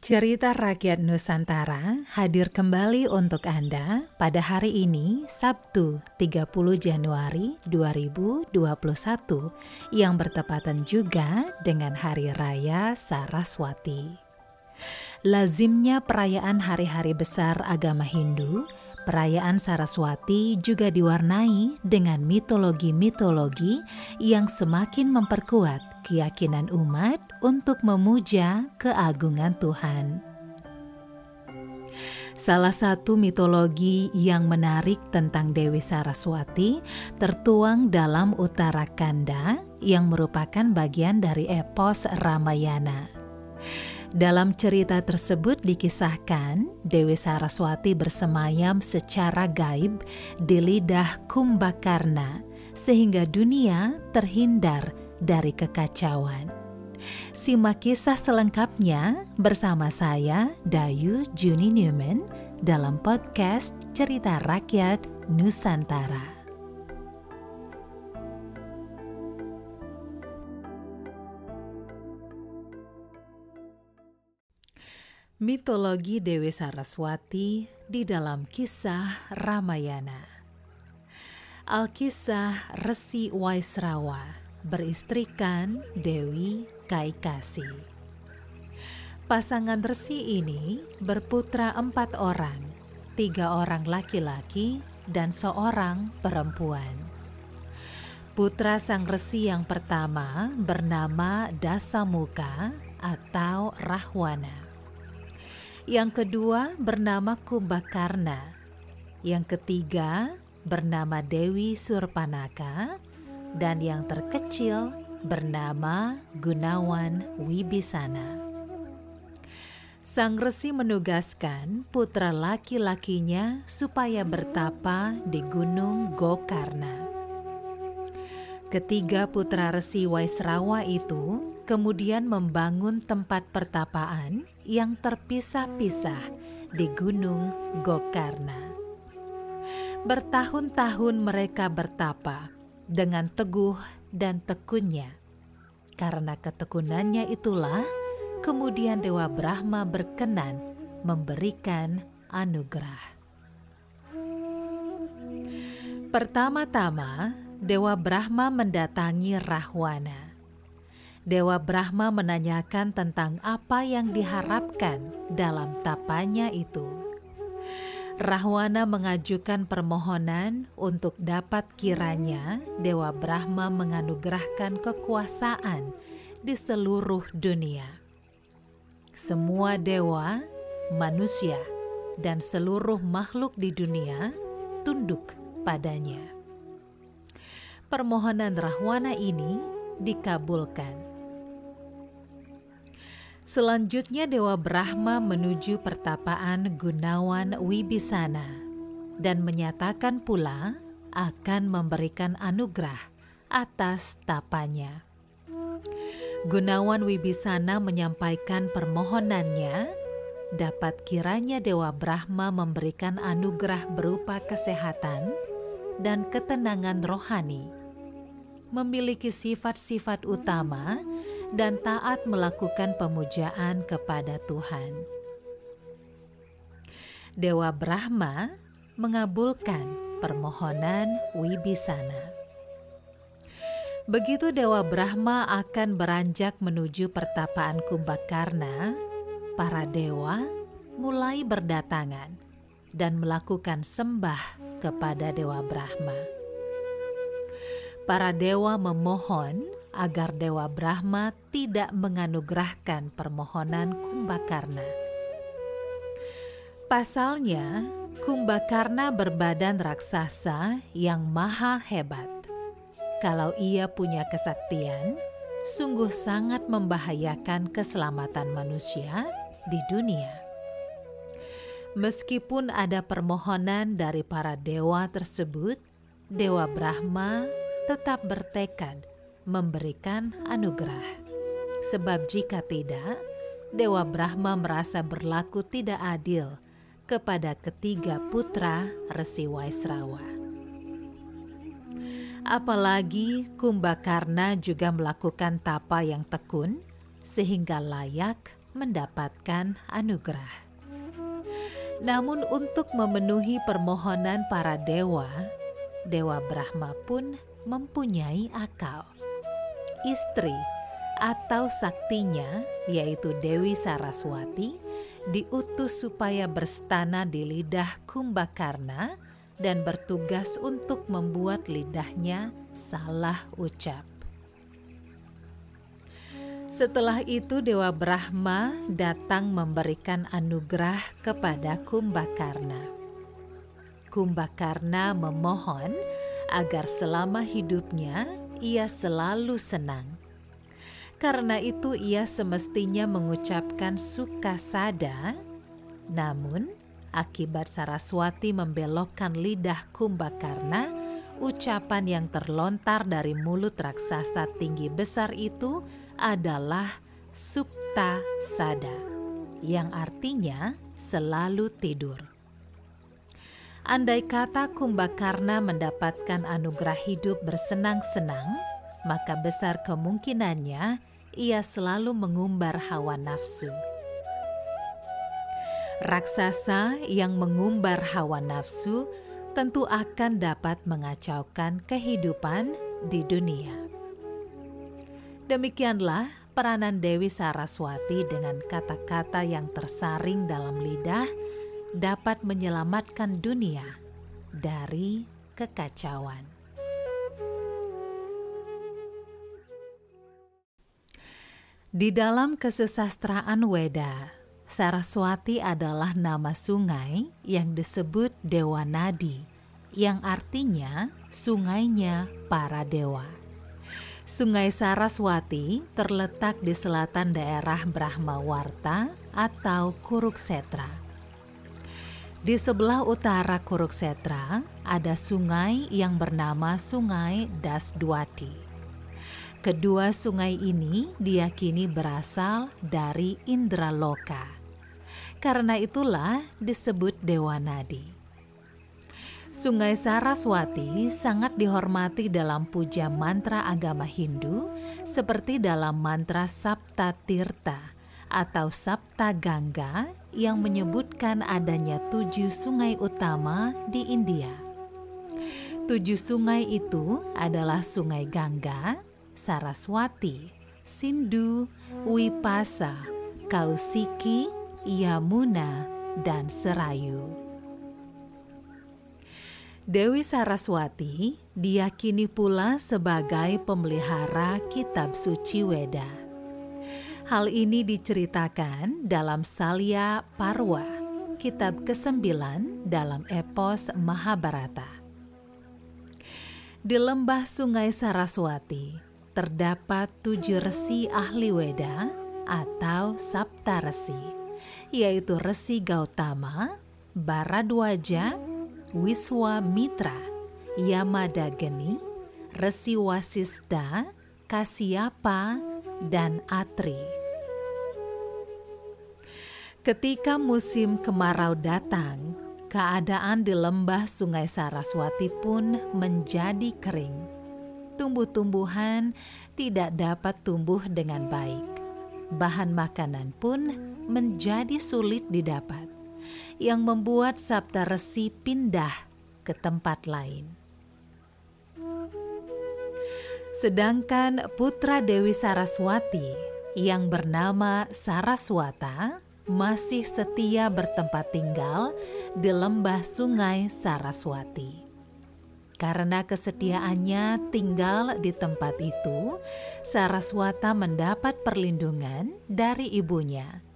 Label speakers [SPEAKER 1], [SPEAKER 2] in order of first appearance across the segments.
[SPEAKER 1] Cerita Rakyat Nusantara hadir kembali untuk Anda pada hari ini, Sabtu 30 Januari 2021, yang bertepatan juga dengan Hari Raya Saraswati. Lazimnya perayaan hari-hari besar agama Hindu, perayaan Saraswati juga diwarnai dengan mitologi-mitologi yang semakin memperkuat keyakinan umat untuk memuja keagungan Tuhan. Salah satu mitologi yang menarik tentang Dewi Saraswati tertuang dalam Uttarakhanda yang merupakan bagian dari epos Ramayana. Dalam cerita tersebut dikisahkan Dewi Saraswati bersemayam secara gaib di lidah Kumbakarna sehingga dunia terhindar dari kekacauan. Simak kisah selengkapnya bersama saya Dayu Juni Newman dalam podcast Cerita Rakyat Nusantara. Mitologi Dewi Saraswati di dalam kisah Ramayana. Alkisah Resi Waisrawa beristrikan Dewi Kaikasi. Pasangan resi ini berputra empat orang, tiga orang laki-laki dan seorang perempuan. Putra sang resi yang pertama bernama Dasamuka atau Rahwana yang kedua bernama Kumbakarna, yang ketiga bernama Dewi Surpanaka, dan yang terkecil bernama Gunawan Wibisana. Sang resi menugaskan putra laki-lakinya supaya bertapa di Gunung Gokarna. Ketiga putra resi Waisrawa itu kemudian membangun tempat pertapaan yang terpisah-pisah di Gunung Gokarna. Bertahun-tahun mereka bertapa dengan teguh dan tekunnya. Karena ketekunannya itulah kemudian Dewa Brahma berkenan memberikan anugerah. Pertama-tama, Dewa Brahma mendatangi Rahwana Dewa Brahma menanyakan tentang apa yang diharapkan dalam tapanya itu. Rahwana mengajukan permohonan untuk dapat kiranya Dewa Brahma menganugerahkan kekuasaan di seluruh dunia. Semua dewa, manusia, dan seluruh makhluk di dunia tunduk padanya. Permohonan Rahwana ini dikabulkan. Selanjutnya Dewa Brahma menuju pertapaan Gunawan Wibisana dan menyatakan pula akan memberikan anugerah atas tapanya. Gunawan Wibisana menyampaikan permohonannya dapat kiranya Dewa Brahma memberikan anugerah berupa kesehatan dan ketenangan rohani, memiliki sifat-sifat utama dan taat melakukan pemujaan kepada Tuhan. Dewa Brahma mengabulkan permohonan Wibisana. Begitu Dewa Brahma akan beranjak menuju pertapaan Kumbakarna, para dewa mulai berdatangan dan melakukan sembah kepada Dewa Brahma. Para dewa memohon agar Dewa Brahma tidak menganugerahkan permohonan Kumbakarna. Pasalnya, Kumbakarna berbadan raksasa yang maha hebat. Kalau ia punya kesaktian, sungguh sangat membahayakan keselamatan manusia di dunia. Meskipun ada permohonan dari para dewa tersebut, Dewa Brahma tetap bertekad memberikan anugerah. Sebab jika tidak, Dewa Brahma merasa berlaku tidak adil kepada ketiga putra Resi Waisrawa. Apalagi Kumbakarna juga melakukan tapa yang tekun sehingga layak mendapatkan anugerah. Namun, untuk memenuhi permohonan para dewa, Dewa Brahma pun mempunyai akal. Istri atau saktinya, yaitu Dewi Saraswati, diutus supaya berstana di lidah Kumbakarna dan bertugas untuk membuat lidahnya salah ucap. Setelah itu Dewa Brahma datang memberikan anugerah kepada Kumbakarna. Kumbakarna memohon agar selama hidupnya ia selalu senang. Karena itu ia semestinya mengucapkan sukasada, namun akibat Saraswati membelokkan lidah Kumbakarna, ucapan yang terlontar dari mulut raksasa tinggi besar itu adalah supta sada, yang artinya selalu tidur. Andai kata Kumbakarna mendapatkan anugerah hidup bersenang-senang, maka besar kemungkinannya ia selalu mengumbar hawa nafsu. Raksasa yang mengumbar hawa nafsu tentu akan dapat mengacaukan kehidupan di dunia. Demikianlah peranan Dewi Saraswati dengan kata-kata yang tersaring dalam lidah dapat menyelamatkan dunia dari kekacauan. Di dalam kesusastraan Weda, Saraswati adalah nama sungai yang disebut Dewa Nadi, yang artinya sungainya para dewa. Sungai Saraswati terletak di selatan daerah Brahmawarta atau Kuruksetra. Di sebelah utara Kuruksetra ada sungai yang bernama Sungai Dasdwati. Kedua sungai ini diyakini berasal dari Indraloka. Karena itulah disebut Dewa Nadi. Sungai Saraswati sangat dihormati dalam puja mantra agama Hindu seperti dalam mantra Sapta Tirta atau Sapta Gangga yang menyebutkan adanya tujuh sungai utama di India. Tujuh sungai itu adalah Sungai Gangga, Saraswati, Sindhu, Wipasa, Kausiki, Yamuna, dan Serayu. Dewi Saraswati diyakini pula sebagai pemelihara kitab suci Weda. Hal ini diceritakan dalam Salya Parwa, kitab ke-9 dalam epos Mahabharata. Di lembah sungai Saraswati terdapat tujuh resi ahli Weda atau Sapta Resi, yaitu Resi Gautama, Baradwaja, Wiswa Mitra, Yamadageni, Resi Wasisda, Kasyapa, dan Atri. Ketika musim kemarau datang, keadaan di lembah Sungai Saraswati pun menjadi kering. Tumbuh-tumbuhan tidak dapat tumbuh dengan baik. Bahan makanan pun menjadi sulit didapat yang membuat Sabta Resi pindah ke tempat lain. Sedangkan putra Dewi Saraswati yang bernama Saraswata masih setia bertempat tinggal di lembah sungai Saraswati. Karena kesetiaannya tinggal di tempat itu, Saraswata mendapat perlindungan dari ibunya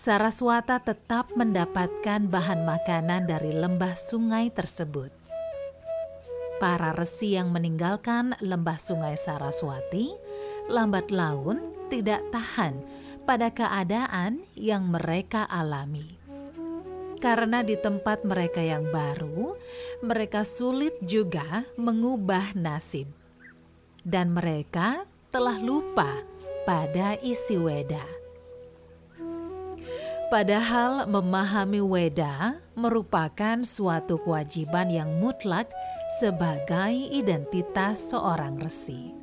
[SPEAKER 1] Saraswata tetap mendapatkan bahan makanan dari lembah sungai tersebut. Para resi yang meninggalkan lembah sungai Saraswati lambat laun tidak tahan pada keadaan yang mereka alami. Karena di tempat mereka yang baru, mereka sulit juga mengubah nasib. Dan mereka telah lupa pada isi Weda Padahal memahami Weda merupakan suatu kewajiban yang mutlak sebagai identitas seorang resi.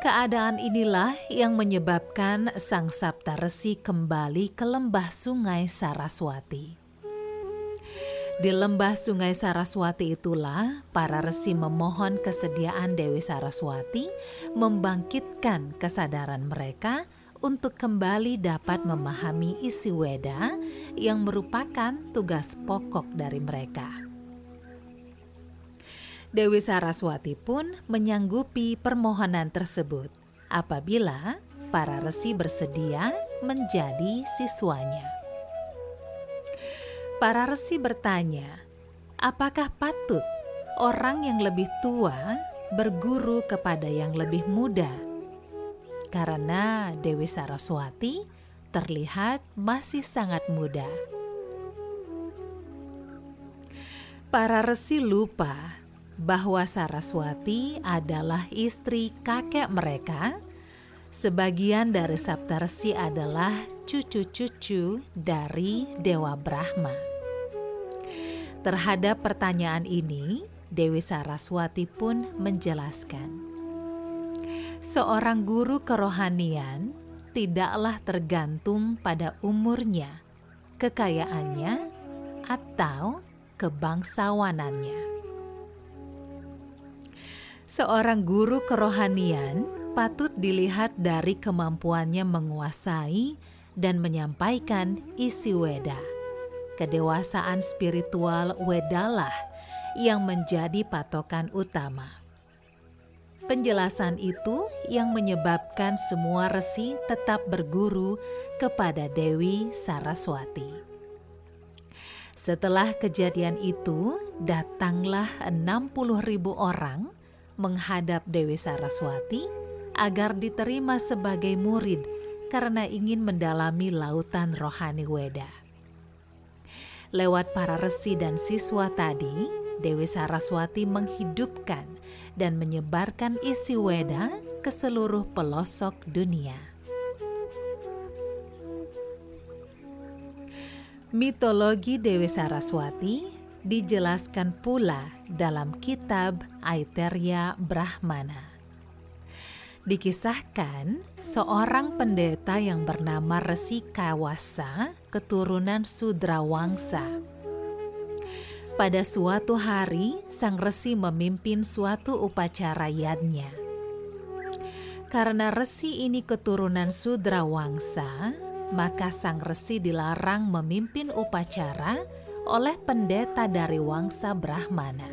[SPEAKER 1] Keadaan inilah yang menyebabkan Sang Sabta Resi kembali ke lembah sungai Saraswati. Di lembah sungai Saraswati itulah para resi memohon kesediaan Dewi Saraswati membangkitkan kesadaran mereka untuk kembali dapat memahami isi Weda yang merupakan tugas pokok dari mereka. Dewi Saraswati pun menyanggupi permohonan tersebut apabila para resi bersedia menjadi siswanya. Para resi bertanya, apakah patut orang yang lebih tua berguru kepada yang lebih muda? karena Dewi Saraswati terlihat masih sangat muda. Para resi lupa bahwa Saraswati adalah istri kakek mereka. Sebagian dari Saptarsi adalah cucu-cucu dari Dewa Brahma. Terhadap pertanyaan ini, Dewi Saraswati pun menjelaskan seorang guru kerohanian tidaklah tergantung pada umurnya, kekayaannya, atau kebangsawanannya. Seorang guru kerohanian patut dilihat dari kemampuannya menguasai dan menyampaikan isi Weda. Kedewasaan spiritual Wedalah yang menjadi patokan utama. Penjelasan itu yang menyebabkan semua resi tetap berguru kepada Dewi Saraswati. Setelah kejadian itu, datanglah 60 ribu orang menghadap Dewi Saraswati agar diterima sebagai murid karena ingin mendalami lautan rohani Weda. Lewat para resi dan siswa tadi, Dewi Saraswati menghidupkan dan menyebarkan isi Weda ke seluruh pelosok dunia. Mitologi Dewi Saraswati dijelaskan pula dalam kitab Aiteria Brahmana. Dikisahkan seorang pendeta yang bernama Resi Kawasa keturunan Sudrawangsa pada suatu hari, sang resi memimpin suatu upacara yadnya. Karena resi ini keturunan Sudra Wangsa, maka sang resi dilarang memimpin upacara oleh pendeta dari Wangsa Brahmana.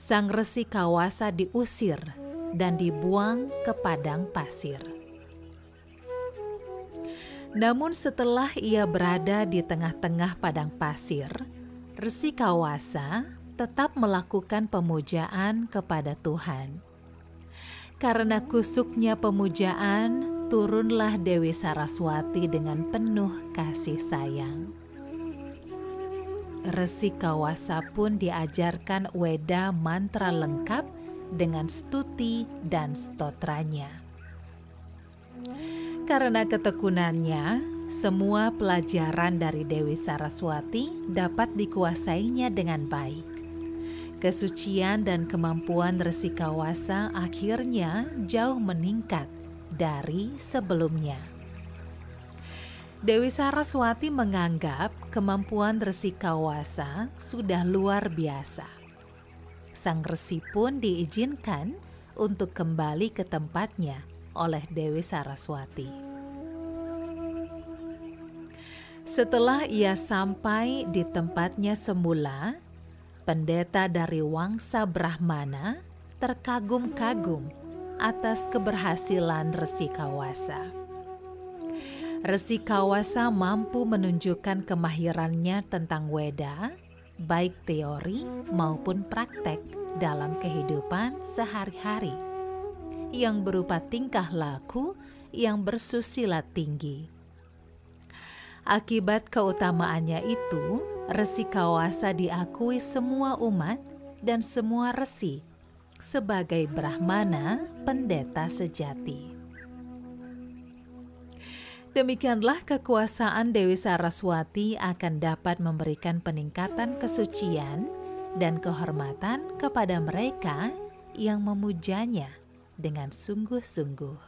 [SPEAKER 1] Sang resi Kawasa diusir dan dibuang ke padang pasir. Namun setelah ia berada di tengah-tengah padang pasir, Resi Kawasa tetap melakukan pemujaan kepada Tuhan. Karena kusuknya pemujaan, turunlah Dewi Saraswati dengan penuh kasih sayang. Resi Kawasa pun diajarkan weda mantra lengkap dengan stuti dan stotranya. Karena ketekunannya, semua pelajaran dari Dewi Saraswati dapat dikuasainya dengan baik. Kesucian dan kemampuan Resi Kawasa akhirnya jauh meningkat dari sebelumnya. Dewi Saraswati menganggap kemampuan Resi Kawasa sudah luar biasa. Sang resi pun diizinkan untuk kembali ke tempatnya oleh Dewi Saraswati. Setelah ia sampai di tempatnya semula, pendeta dari Wangsa Brahmana terkagum-kagum atas keberhasilan Resi Kawasa. Resi Kawasa mampu menunjukkan kemahirannya tentang Weda, baik teori maupun praktek dalam kehidupan sehari-hari, yang berupa tingkah laku yang bersusila tinggi Akibat keutamaannya itu, Resi Kawasa diakui semua umat dan semua resi sebagai Brahmana pendeta sejati. Demikianlah kekuasaan Dewi Saraswati akan dapat memberikan peningkatan kesucian dan kehormatan kepada mereka yang memujanya dengan sungguh-sungguh.